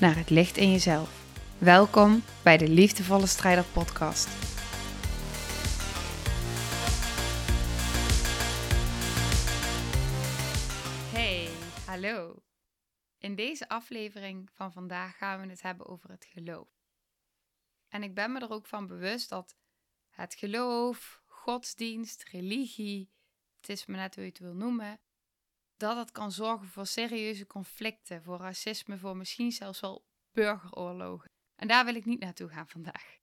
naar het licht in jezelf. Welkom bij de Liefdevolle Strijder Podcast. Hey, hallo. In deze aflevering van vandaag gaan we het hebben over het geloof. En ik ben me er ook van bewust dat het geloof, godsdienst, religie, het is me net hoe je het wil noemen, dat het kan zorgen voor serieuze conflicten, voor racisme, voor misschien zelfs wel burgeroorlogen. En daar wil ik niet naartoe gaan vandaag.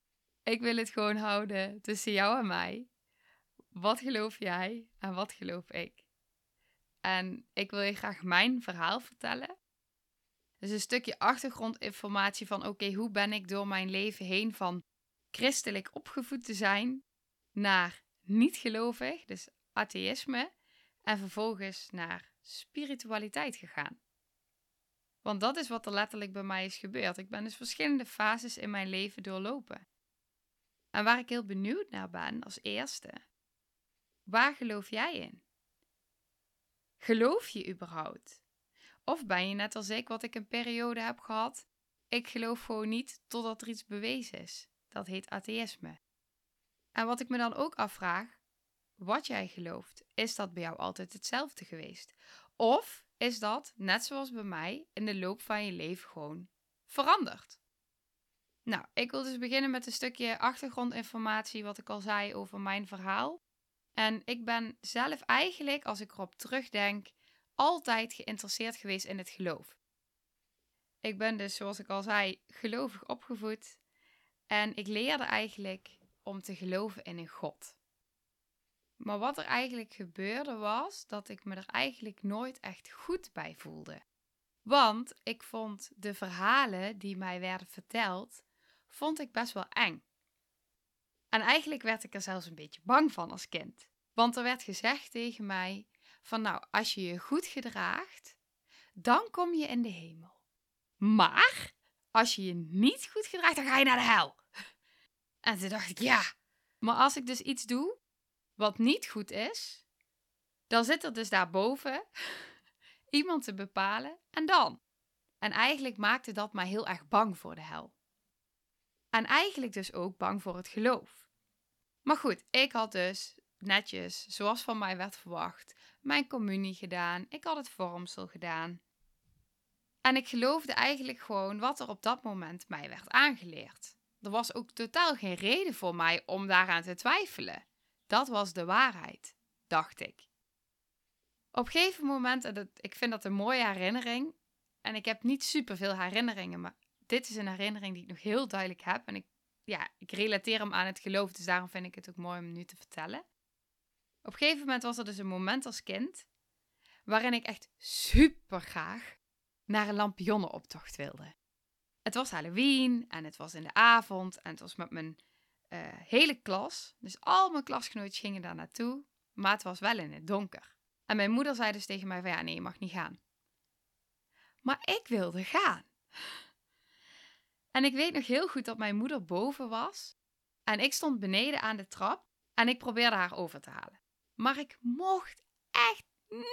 Ik wil het gewoon houden tussen jou en mij. Wat geloof jij en wat geloof ik? En ik wil je graag mijn verhaal vertellen. Dus een stukje achtergrondinformatie van oké, hoe ben ik door mijn leven heen van christelijk opgevoed te zijn naar niet gelovig, dus atheïsme, en vervolgens naar spiritualiteit gegaan. Want dat is wat er letterlijk bij mij is gebeurd. Ik ben dus verschillende fases in mijn leven doorlopen. En waar ik heel benieuwd naar ben als eerste, waar geloof jij in? Geloof je überhaupt? Of ben je net als ik, wat ik een periode heb gehad, ik geloof gewoon niet totdat er iets bewezen is. Dat heet atheïsme. En wat ik me dan ook afvraag, wat jij gelooft, is dat bij jou altijd hetzelfde geweest? Of is dat, net zoals bij mij, in de loop van je leven gewoon veranderd? Nou, ik wil dus beginnen met een stukje achtergrondinformatie, wat ik al zei over mijn verhaal. En ik ben zelf eigenlijk, als ik erop terugdenk, altijd geïnteresseerd geweest in het geloof. Ik ben dus, zoals ik al zei, gelovig opgevoed. En ik leerde eigenlijk om te geloven in een God. Maar wat er eigenlijk gebeurde was dat ik me er eigenlijk nooit echt goed bij voelde. Want ik vond de verhalen die mij werden verteld, vond ik best wel eng. En eigenlijk werd ik er zelfs een beetje bang van als kind. Want er werd gezegd tegen mij van nou, als je je goed gedraagt, dan kom je in de hemel. Maar als je je niet goed gedraagt, dan ga je naar de hel. En toen dacht ik, ja, maar als ik dus iets doe wat niet goed is, dan zit er dus daarboven iemand te bepalen en dan. En eigenlijk maakte dat mij heel erg bang voor de hel. En eigenlijk dus ook bang voor het geloof. Maar goed, ik had dus netjes, zoals van mij werd verwacht, mijn communie gedaan. Ik had het vormsel gedaan. En ik geloofde eigenlijk gewoon wat er op dat moment mij werd aangeleerd. Er was ook totaal geen reden voor mij om daaraan te twijfelen. Dat was de waarheid, dacht ik. Op een gegeven moment, en dat, ik vind dat een mooie herinnering, en ik heb niet superveel herinneringen, maar dit is een herinnering die ik nog heel duidelijk heb. En ik, ja, ik relateer hem aan het geloof, dus daarom vind ik het ook mooi om nu te vertellen. Op een gegeven moment was er dus een moment als kind waarin ik echt super graag naar een lampionnenoptocht wilde. Het was Halloween en het was in de avond en het was met mijn uh, hele klas. Dus al mijn klasgenootjes gingen daar naartoe, maar het was wel in het donker. En mijn moeder zei dus tegen mij van ja, nee, je mag niet gaan. Maar ik wilde gaan. En ik weet nog heel goed dat mijn moeder boven was en ik stond beneden aan de trap en ik probeerde haar over te halen. Maar ik mocht echt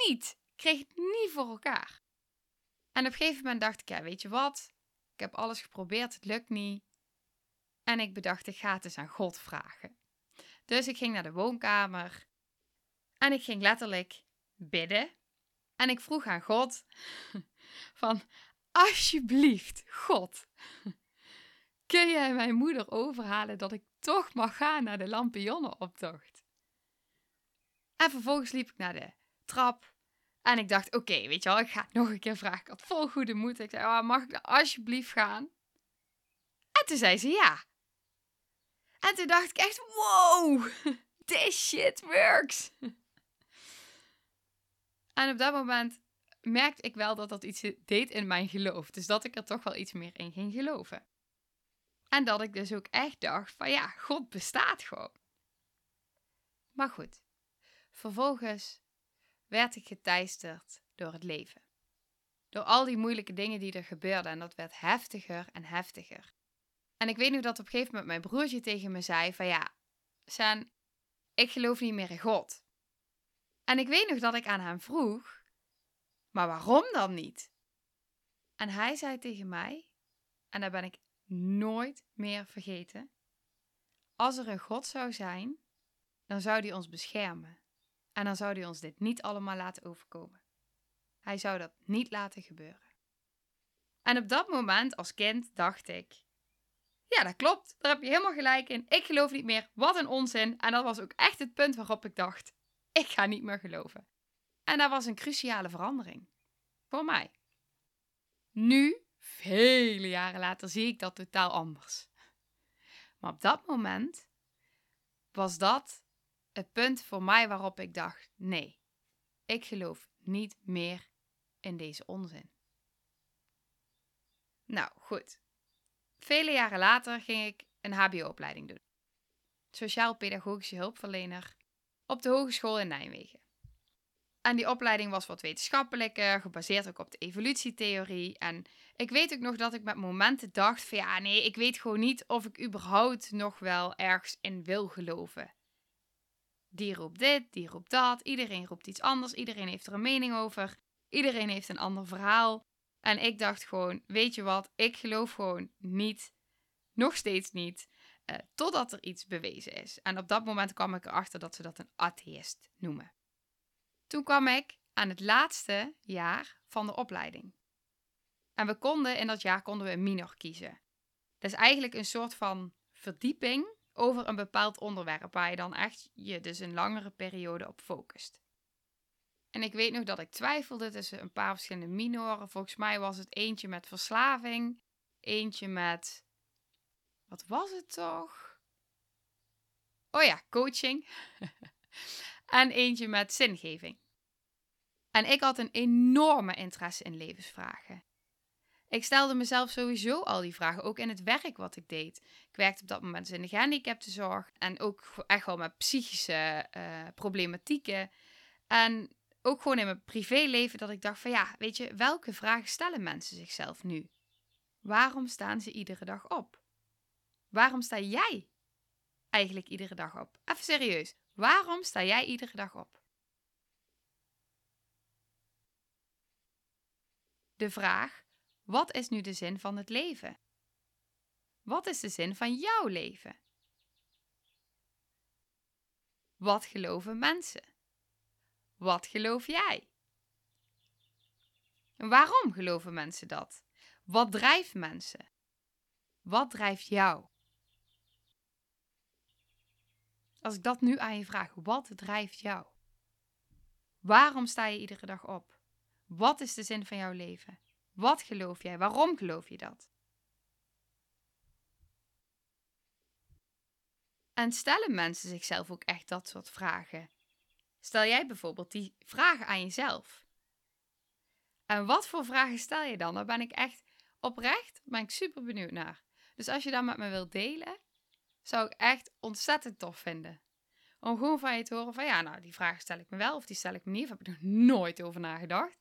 niet. Ik kreeg het niet voor elkaar. En op een gegeven moment dacht ik, ja, weet je wat? Ik heb alles geprobeerd, het lukt niet. En ik bedacht, ik ga het eens aan God vragen. Dus ik ging naar de woonkamer en ik ging letterlijk bidden. En ik vroeg aan God van, alsjeblieft, God, kun jij mijn moeder overhalen dat ik toch mag gaan naar de lampionnenoptocht? En vervolgens liep ik naar de trap en ik dacht, oké, weet je wel, ik ga het nog een keer vragen. Ik had vol goede moed. Ik zei, oh, mag ik nou alsjeblieft gaan? En toen zei ze ja. En toen dacht ik echt, wow, this shit works. En op dat moment merkte ik wel dat dat iets deed in mijn geloof. Dus dat ik er toch wel iets meer in ging geloven. En dat ik dus ook echt dacht van ja, God bestaat gewoon. Maar goed, vervolgens werd ik geteisterd door het leven. Door al die moeilijke dingen die er gebeurden en dat werd heftiger en heftiger. En ik weet nog dat op een gegeven moment mijn broertje tegen me zei van ja, San, ik geloof niet meer in God. En ik weet nog dat ik aan hem vroeg, maar waarom dan niet? En hij zei tegen mij, en daar ben ik nooit meer vergeten, als er een God zou zijn, dan zou hij ons beschermen. En dan zou hij ons dit niet allemaal laten overkomen. Hij zou dat niet laten gebeuren. En op dat moment als kind dacht ik: Ja, dat klopt, daar heb je helemaal gelijk in. Ik geloof niet meer. Wat een onzin. En dat was ook echt het punt waarop ik dacht: Ik ga niet meer geloven. En dat was een cruciale verandering. Voor mij. Nu, vele jaren later, zie ik dat totaal anders. Maar op dat moment was dat het punt voor mij waarop ik dacht: nee, ik geloof niet meer in deze onzin. Nou goed. Vele jaren later ging ik een HBO-opleiding doen. Sociaal-pedagogische hulpverlener op de Hogeschool in Nijmegen. En die opleiding was wat wetenschappelijker, gebaseerd ook op de evolutietheorie. En ik weet ook nog dat ik met momenten dacht van ja, nee, ik weet gewoon niet of ik überhaupt nog wel ergens in wil geloven. Die roept dit, die roept dat, iedereen roept iets anders, iedereen heeft er een mening over, iedereen heeft een ander verhaal. En ik dacht gewoon, weet je wat, ik geloof gewoon niet, nog steeds niet, uh, totdat er iets bewezen is. En op dat moment kwam ik erachter dat ze dat een atheïst noemen. Toen kwam ik aan het laatste jaar van de opleiding. En we konden in dat jaar konden we een minor kiezen. Dat is eigenlijk een soort van verdieping over een bepaald onderwerp waar je dan echt je dus een langere periode op focust. En ik weet nog dat ik twijfelde tussen een paar verschillende minoren. Volgens mij was het eentje met verslaving, eentje met. Wat was het toch? Oh ja, coaching. en eentje met zingeving. En ik had een enorme interesse in levensvragen. Ik stelde mezelf sowieso al die vragen, ook in het werk wat ik deed. Ik werkte op dat moment dus in de gehandicaptenzorg en ook echt wel met psychische uh, problematieken. En ook gewoon in mijn privéleven dat ik dacht van ja, weet je, welke vragen stellen mensen zichzelf nu? Waarom staan ze iedere dag op? Waarom sta jij eigenlijk iedere dag op? Even serieus, waarom sta jij iedere dag op? De vraag wat is nu de zin van het leven? Wat is de zin van jouw leven? Wat geloven mensen? Wat geloof jij? waarom geloven mensen dat? Wat drijft mensen? Wat drijft jou? Als ik dat nu aan je vraag, wat drijft jou? Waarom sta je iedere dag op? Wat is de zin van jouw leven? Wat geloof jij? Waarom geloof je dat? En stellen mensen zichzelf ook echt dat soort vragen? Stel jij bijvoorbeeld die vragen aan jezelf? En wat voor vragen stel je dan? Daar ben ik echt oprecht ben ik super benieuwd naar. Dus als je dat met me wilt delen, zou ik echt ontzettend tof vinden. Om gewoon van je te horen van ja, nou die vraag stel ik me wel of die stel ik me niet. Of heb ik nog nooit over nagedacht.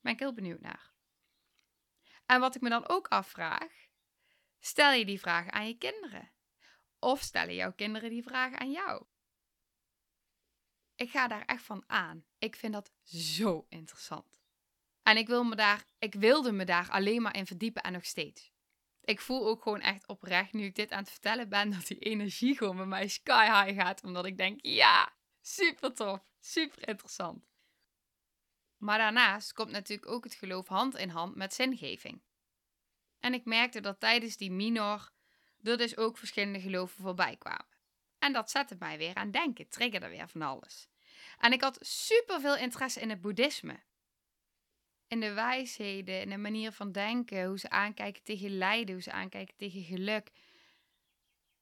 Ben ik heel benieuwd naar. En wat ik me dan ook afvraag, stel je die vragen aan je kinderen? Of stellen jouw kinderen die vragen aan jou? Ik ga daar echt van aan. Ik vind dat zo interessant. En ik, wil me daar, ik wilde me daar alleen maar in verdiepen en nog steeds. Ik voel ook gewoon echt oprecht, nu ik dit aan het vertellen ben, dat die energie gewoon bij mij sky high gaat. Omdat ik denk, ja, super tof, super interessant. Maar daarnaast komt natuurlijk ook het geloof hand in hand met zingeving. En ik merkte dat tijdens die minor er dus ook verschillende geloven voorbij kwamen. En dat zette mij weer aan denken, triggerde weer van alles. En ik had super veel interesse in het boeddhisme. In de wijsheden, in de manier van denken, hoe ze aankijken tegen lijden, hoe ze aankijken tegen geluk.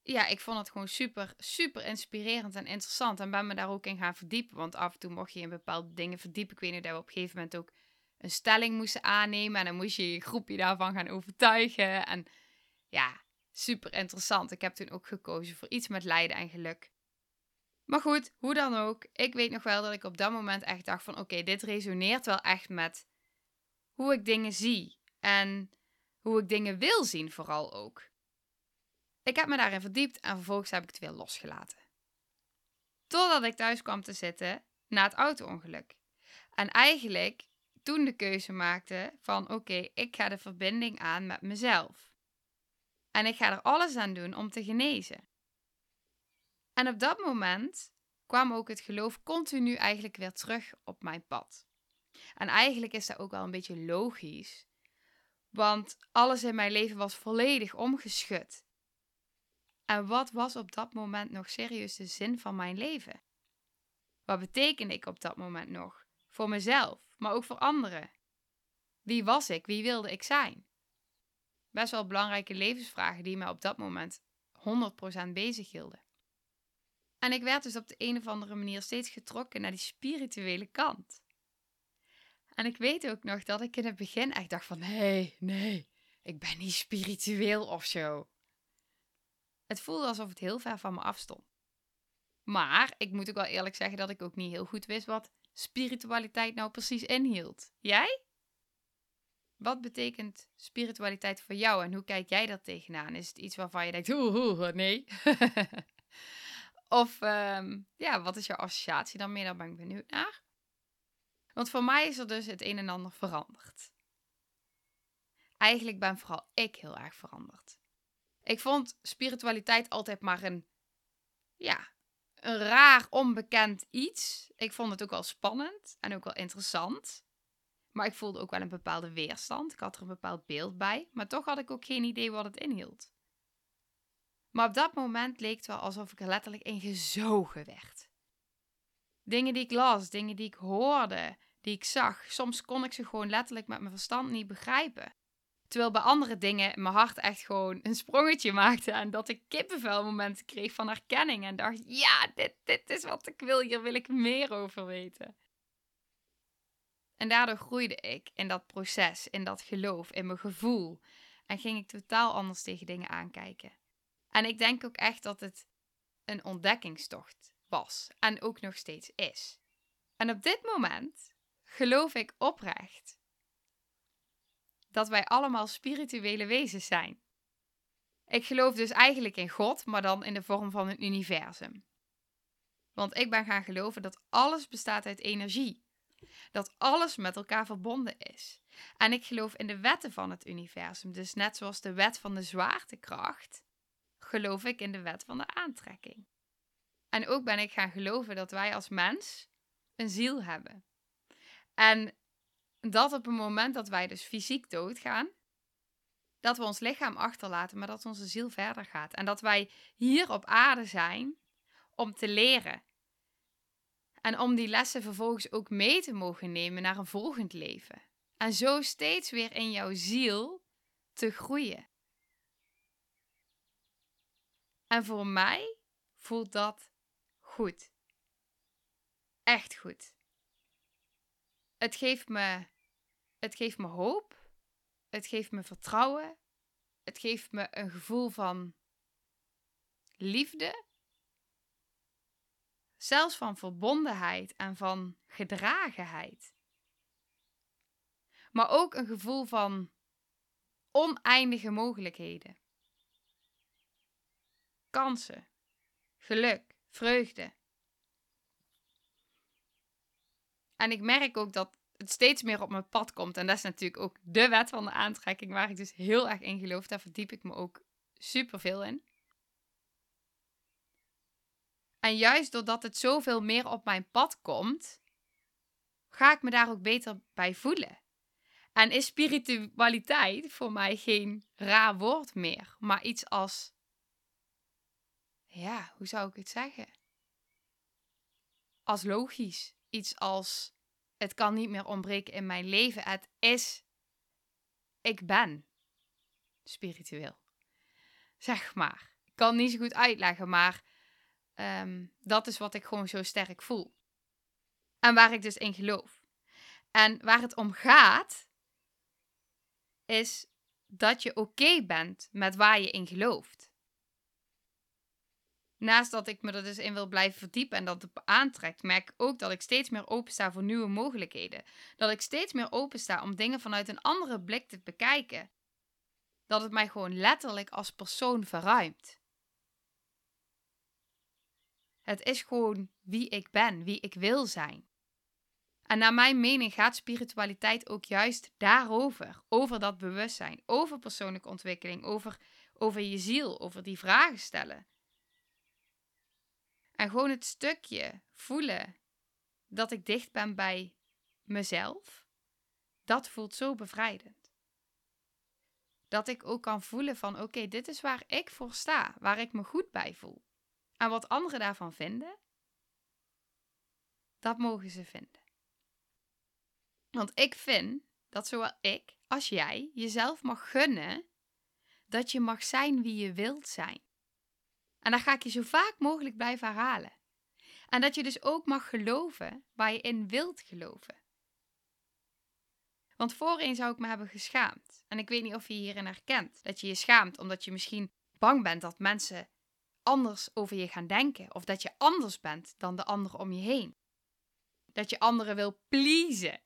ja, ik vond het gewoon super, super inspirerend en interessant. En ben me daar ook in gaan verdiepen. Want af en toe mocht je in bepaalde dingen verdiepen. Ik weet niet dat we op een gegeven moment ook een stelling moesten aannemen. En dan moest je je groepje daarvan gaan overtuigen. En ja, super interessant. Ik heb toen ook gekozen voor iets met lijden en geluk. Maar goed, hoe dan ook. Ik weet nog wel dat ik op dat moment echt dacht van... Oké, dit resoneert wel echt met hoe ik dingen zie. En hoe ik dingen wil zien vooral ook. Ik heb me daarin verdiept en vervolgens heb ik het weer losgelaten. Totdat ik thuis kwam te zitten na het auto-ongeluk. En eigenlijk toen de keuze maakte van oké, ik ga de verbinding aan met mezelf. En ik ga er alles aan doen om te genezen. En op dat moment kwam ook het geloof continu eigenlijk weer terug op mijn pad. En eigenlijk is dat ook wel een beetje logisch, want alles in mijn leven was volledig omgeschud. En wat was op dat moment nog serieus de zin van mijn leven? Wat betekende ik op dat moment nog? Voor mezelf, maar ook voor anderen. Wie was ik? Wie wilde ik zijn? Best wel belangrijke levensvragen die mij op dat moment 100% bezig hielden. En ik werd dus op de een of andere manier steeds getrokken naar die spirituele kant. En ik weet ook nog dat ik in het begin echt dacht van nee, nee, ik ben niet spiritueel of zo. Het voelde alsof het heel ver van me afstond. Maar ik moet ook wel eerlijk zeggen dat ik ook niet heel goed wist wat spiritualiteit nou precies inhield. Jij? Wat betekent spiritualiteit voor jou en hoe kijk jij daar tegenaan? Is het iets waarvan je denkt, oeh, oeh nee? of um, ja, wat is jouw associatie dan meer? Daar ben ik benieuwd naar. Want voor mij is er dus het een en ander veranderd. Eigenlijk ben vooral ik heel erg veranderd. Ik vond spiritualiteit altijd maar een, ja, een raar, onbekend iets. Ik vond het ook wel spannend en ook wel interessant. Maar ik voelde ook wel een bepaalde weerstand. Ik had er een bepaald beeld bij, maar toch had ik ook geen idee wat het inhield. Maar op dat moment leek het wel alsof ik er letterlijk in gezogen werd. Dingen die ik las, dingen die ik hoorde, die ik zag, soms kon ik ze gewoon letterlijk met mijn verstand niet begrijpen. Terwijl bij andere dingen mijn hart echt gewoon een sprongetje maakte. En dat ik kippenvelmomenten kreeg van herkenning. En dacht, ja, dit, dit is wat ik wil. Hier wil ik meer over weten. En daardoor groeide ik in dat proces, in dat geloof, in mijn gevoel. En ging ik totaal anders tegen dingen aankijken. En ik denk ook echt dat het een ontdekkingstocht was. En ook nog steeds is. En op dit moment geloof ik oprecht dat wij allemaal spirituele wezens zijn. Ik geloof dus eigenlijk in God, maar dan in de vorm van een universum. Want ik ben gaan geloven dat alles bestaat uit energie. Dat alles met elkaar verbonden is. En ik geloof in de wetten van het universum. Dus net zoals de wet van de zwaartekracht, geloof ik in de wet van de aantrekking. En ook ben ik gaan geloven dat wij als mens een ziel hebben. En dat op het moment dat wij dus fysiek doodgaan, dat we ons lichaam achterlaten, maar dat onze ziel verder gaat. En dat wij hier op aarde zijn om te leren. En om die lessen vervolgens ook mee te mogen nemen naar een volgend leven. En zo steeds weer in jouw ziel te groeien. En voor mij voelt dat goed. Echt goed. Het geeft me, het geeft me hoop. Het geeft me vertrouwen. Het geeft me een gevoel van liefde. Zelfs van verbondenheid en van gedragenheid. Maar ook een gevoel van oneindige mogelijkheden. Kansen, geluk, vreugde. En ik merk ook dat het steeds meer op mijn pad komt. En dat is natuurlijk ook de wet van de aantrekking, waar ik dus heel erg in geloof. Daar verdiep ik me ook super veel in. En juist doordat het zoveel meer op mijn pad komt, ga ik me daar ook beter bij voelen. En is spiritualiteit voor mij geen raar woord meer, maar iets als. Ja, hoe zou ik het zeggen? Als logisch iets als het kan niet meer ontbreken in mijn leven. Het is, ik ben spiritueel. Zeg maar. Ik kan niet zo goed uitleggen, maar ehm, dat is wat ik gewoon zo sterk voel. En waar ik dus in geloof. En waar het om gaat, is dat je oké bent met waar je in gelooft. Naast dat ik me er dus in wil blijven verdiepen en dat het aantrekt, merk ik ook dat ik steeds meer opensta voor nieuwe mogelijkheden. Dat ik steeds meer opensta om dingen vanuit een andere blik te bekijken. Dat het mij gewoon letterlijk als persoon verruimt. Het is gewoon wie ik ben, wie ik wil zijn. En naar mijn mening gaat spiritualiteit ook juist daarover. Over dat bewustzijn, over persoonlijke ontwikkeling, over, over je ziel, over die vragen stellen. En gewoon het stukje voelen dat ik dicht ben bij mezelf, dat voelt zo bevrijdend. Dat ik ook kan voelen van oké, dit is waar ik voor sta, waar ik me goed bij voel. En wat anderen daarvan vinden, dat mogen ze vinden. Want ik vind dat zowel ik als jij jezelf mag gunnen dat je mag zijn wie je wilt zijn. En dat ga ik je zo vaak mogelijk blijven herhalen. En dat je dus ook mag geloven waar je in wilt geloven. Want voorheen zou ik me hebben geschaamd. En ik weet niet of je hierin herkent. Dat je je schaamt omdat je misschien bang bent dat mensen anders over je gaan denken. Of dat je anders bent dan de anderen om je heen. Dat je anderen wil pleasen.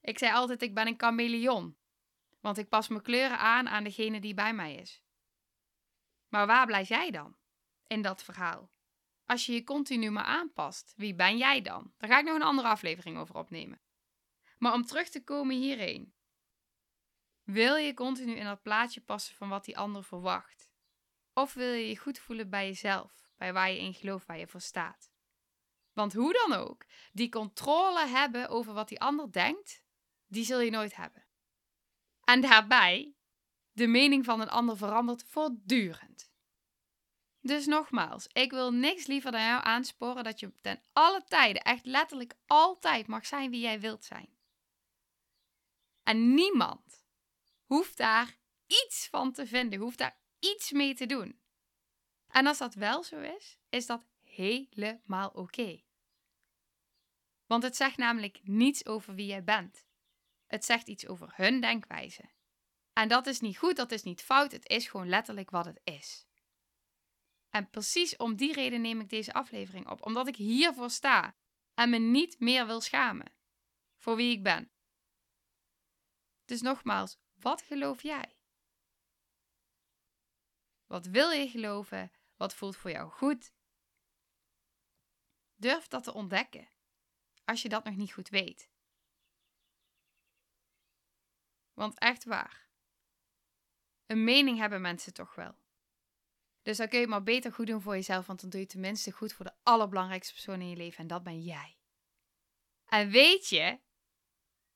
Ik zei altijd, ik ben een chameleon. Want ik pas mijn kleuren aan aan degene die bij mij is. Maar waar blijf jij dan in dat verhaal? Als je je continu maar aanpast, wie ben jij dan? Daar ga ik nog een andere aflevering over opnemen. Maar om terug te komen hierheen. Wil je continu in dat plaatje passen van wat die ander verwacht? Of wil je je goed voelen bij jezelf, bij waar je in gelooft, waar je voor staat? Want hoe dan ook, die controle hebben over wat die ander denkt, die zul je nooit hebben. En daarbij de mening van een ander verandert voortdurend. Dus nogmaals, ik wil niks liever dan jou aansporen dat je ten alle tijden, echt letterlijk altijd mag zijn wie jij wilt zijn. En niemand hoeft daar iets van te vinden, hoeft daar iets mee te doen. En als dat wel zo is, is dat helemaal oké. Want het zegt namelijk niets over wie jij bent. Het zegt iets over hun denkwijze. En dat is niet goed, dat is niet fout, het is gewoon letterlijk wat het is. En precies om die reden neem ik deze aflevering op, omdat ik hiervoor sta en me niet meer wil schamen voor wie ik ben. Dus nogmaals, wat geloof jij? Wat wil je geloven? Wat voelt voor jou goed? Durf dat te ontdekken als je dat nog niet goed weet. Want echt waar, een mening hebben mensen toch wel. Dus dan kun je het maar beter goed doen voor jezelf, want dan doe je tenminste goed voor de allerbelangrijkste persoon in je leven en dat ben jij. En weet je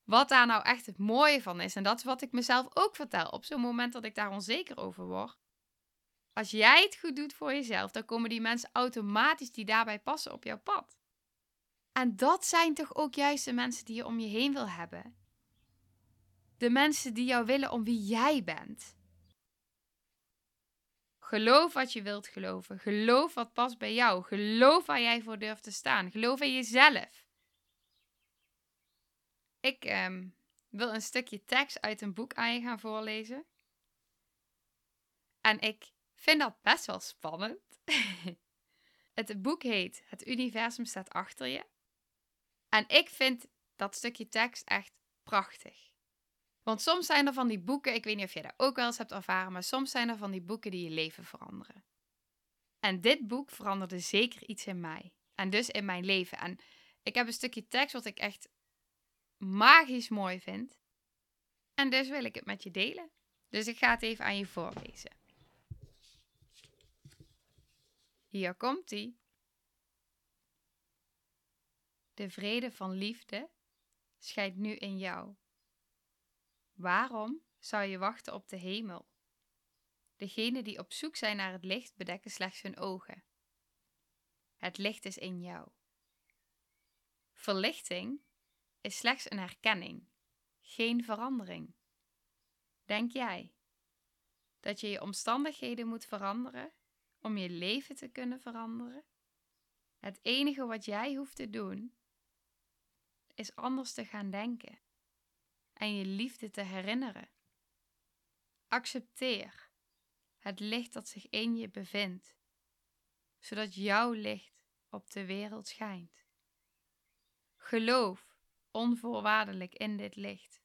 wat daar nou echt het mooie van is? En dat is wat ik mezelf ook vertel op zo'n moment dat ik daar onzeker over word. Als jij het goed doet voor jezelf, dan komen die mensen automatisch die daarbij passen op jouw pad. En dat zijn toch ook juist de mensen die je om je heen wil hebben. De mensen die jou willen om wie jij bent. Geloof wat je wilt geloven. Geloof wat past bij jou. Geloof waar jij voor durft te staan. Geloof in jezelf. Ik ehm, wil een stukje tekst uit een boek aan je gaan voorlezen. En ik vind dat best wel spannend. het boek heet Het universum staat achter je. En ik vind dat stukje tekst echt prachtig. Want soms zijn er van die boeken, ik weet niet of jij dat ook wel eens hebt ervaren, maar soms zijn er van die boeken die je leven veranderen. En dit boek veranderde zeker iets in mij. En dus in mijn leven. En ik heb een stukje tekst wat ik echt magisch mooi vind. En dus wil ik het met je delen. Dus ik ga het even aan je voorlezen. Hier komt ie. De vrede van liefde schijnt nu in jou. Waarom zou je wachten op de hemel? Degenen die op zoek zijn naar het licht bedekken slechts hun ogen. Het licht is in jou. Verlichting is slechts een herkenning, geen verandering. Denk jij. dat je je omstandigheden moet veranderen om je leven te kunnen veranderen? Het enige wat jij hoeft te doen is anders te gaan denken en je liefde te herinneren. Accepteer het licht dat zich in je bevindt, zodat jouw licht op de wereld schijnt. Geloof onvoorwaardelijk in dit licht.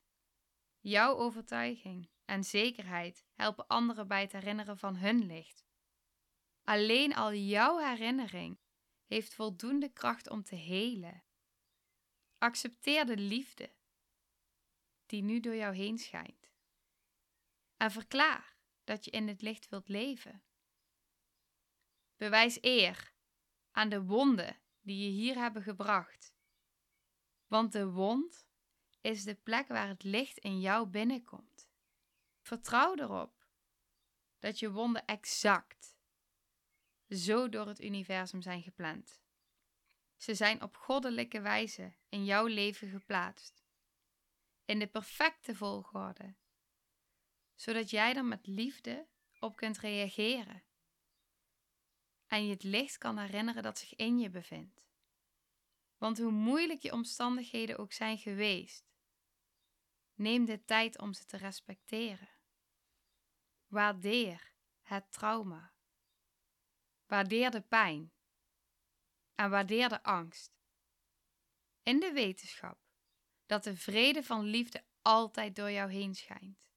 Jouw overtuiging en zekerheid helpen anderen bij het herinneren van hun licht. Alleen al jouw herinnering heeft voldoende kracht om te helen. Accepteer de liefde die nu door jou heen schijnt. En verklaar dat je in het licht wilt leven. Bewijs eer aan de wonden die je hier hebben gebracht. Want de wond is de plek waar het licht in jou binnenkomt. Vertrouw erop dat je wonden exact zo door het universum zijn gepland. Ze zijn op goddelijke wijze in jouw leven geplaatst, in de perfecte volgorde, zodat jij er met liefde op kunt reageren en je het licht kan herinneren dat zich in je bevindt. Want hoe moeilijk je omstandigheden ook zijn geweest, neem de tijd om ze te respecteren. Waardeer het trauma. Waardeer de pijn. En waardeer de angst. In de wetenschap dat de vrede van liefde altijd door jou heen schijnt.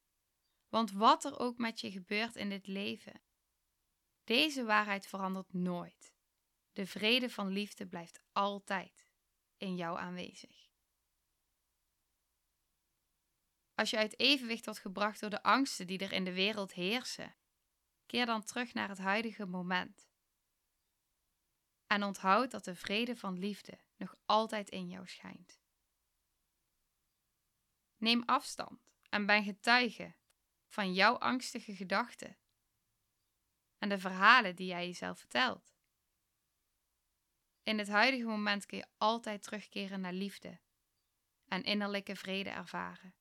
Want wat er ook met je gebeurt in dit leven, deze waarheid verandert nooit. De vrede van liefde blijft altijd in jou aanwezig. Als je uit evenwicht wordt gebracht door de angsten die er in de wereld heersen, keer dan terug naar het huidige moment. En onthoud dat de vrede van liefde nog altijd in jou schijnt. Neem afstand en ben getuige van jouw angstige gedachten en de verhalen die jij jezelf vertelt. In het huidige moment kun je altijd terugkeren naar liefde en innerlijke vrede ervaren.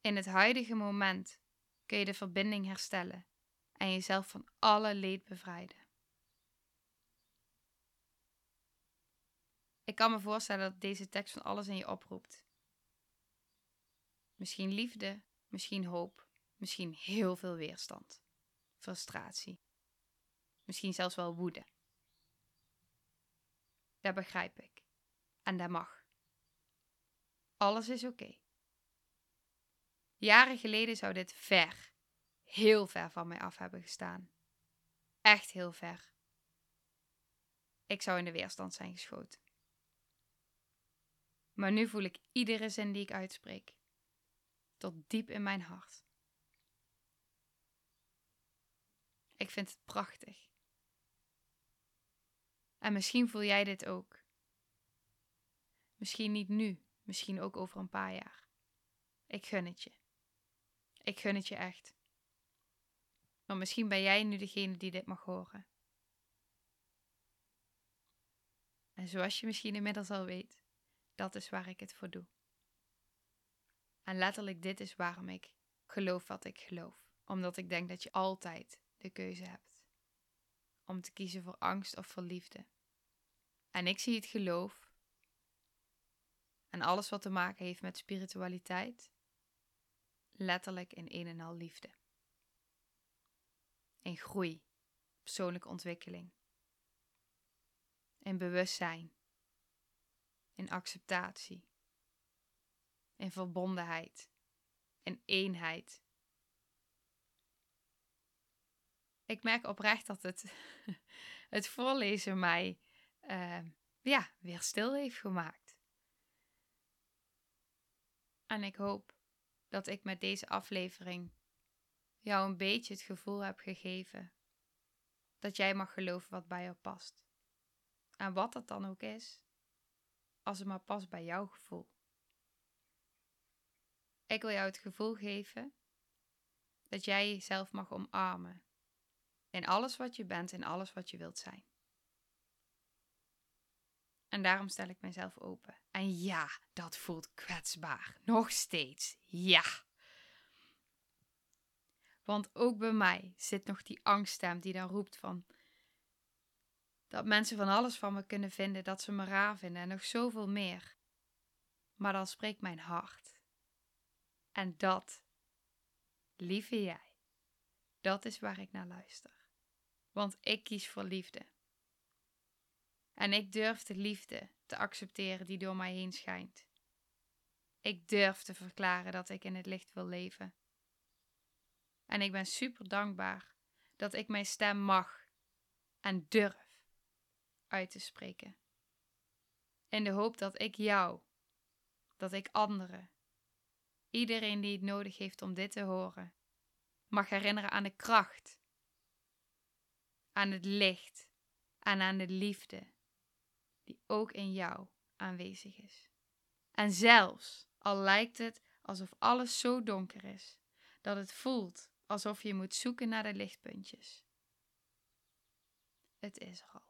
In het huidige moment kun je de verbinding herstellen en jezelf van alle leed bevrijden. Ik kan me voorstellen dat deze tekst van alles in je oproept. Misschien liefde, misschien hoop, misschien heel veel weerstand, frustratie, misschien zelfs wel woede. Dat begrijp ik. En dat mag. Alles is oké. Jaren geleden zou dit ver, heel ver van mij af hebben gestaan. Echt heel ver. Ik zou in de weerstand zijn geschoten. Maar nu voel ik iedere zin die ik uitspreek, tot diep in mijn hart. Ik vind het prachtig. En misschien voel jij dit ook. Misschien niet nu, misschien ook over een paar jaar. Ik gun het je. Ik gun het je echt. Maar misschien ben jij nu degene die dit mag horen. En zoals je misschien inmiddels al weet, dat is waar ik het voor doe. En letterlijk dit is waarom ik geloof wat ik geloof. Omdat ik denk dat je altijd de keuze hebt om te kiezen voor angst of voor liefde. En ik zie het geloof en alles wat te maken heeft met spiritualiteit letterlijk in een en al liefde. In groei, persoonlijke ontwikkeling, in bewustzijn, in acceptatie, in verbondenheid, in eenheid ik merk oprecht dat het, het voorlezen mij uh, ja, weer stil heeft gemaakt. En ik hoop dat ik met deze aflevering jou een beetje het gevoel heb gegeven dat jij mag geloven wat bij jou past. En wat dat dan ook is, als het maar past bij jouw gevoel. Ik wil jou het gevoel geven dat jij jezelf mag omarmen in alles wat je bent en alles wat je wilt zijn. En daarom stel ik mezelf open. En ja, dat voelt kwetsbaar. Nog steeds. Ja. Want ook bij mij zit nog die angststem die dan roept van dat mensen van alles van me kunnen vinden, dat ze me raar vinden en nog zoveel meer. Maar dan spreekt mijn hart. En dat, lieve jij, dat is waar ik naar luister. Want ik kies voor liefde. En ik durf de liefde te accepteren die door mij heen schijnt. Ik durf te verklaren dat ik in het licht wil leven. En ik ben super dankbaar dat ik mijn stem mag en durf uit te spreken. In de hoop dat ik jou, dat ik anderen, iedereen die het nodig heeft om dit te horen, mag herinneren aan de kracht, aan het licht en aan de liefde die ook in jou aanwezig is. En zelfs al lijkt het alsof alles zo donker is, dat het voelt alsof je moet zoeken naar de lichtpuntjes. Het is er al.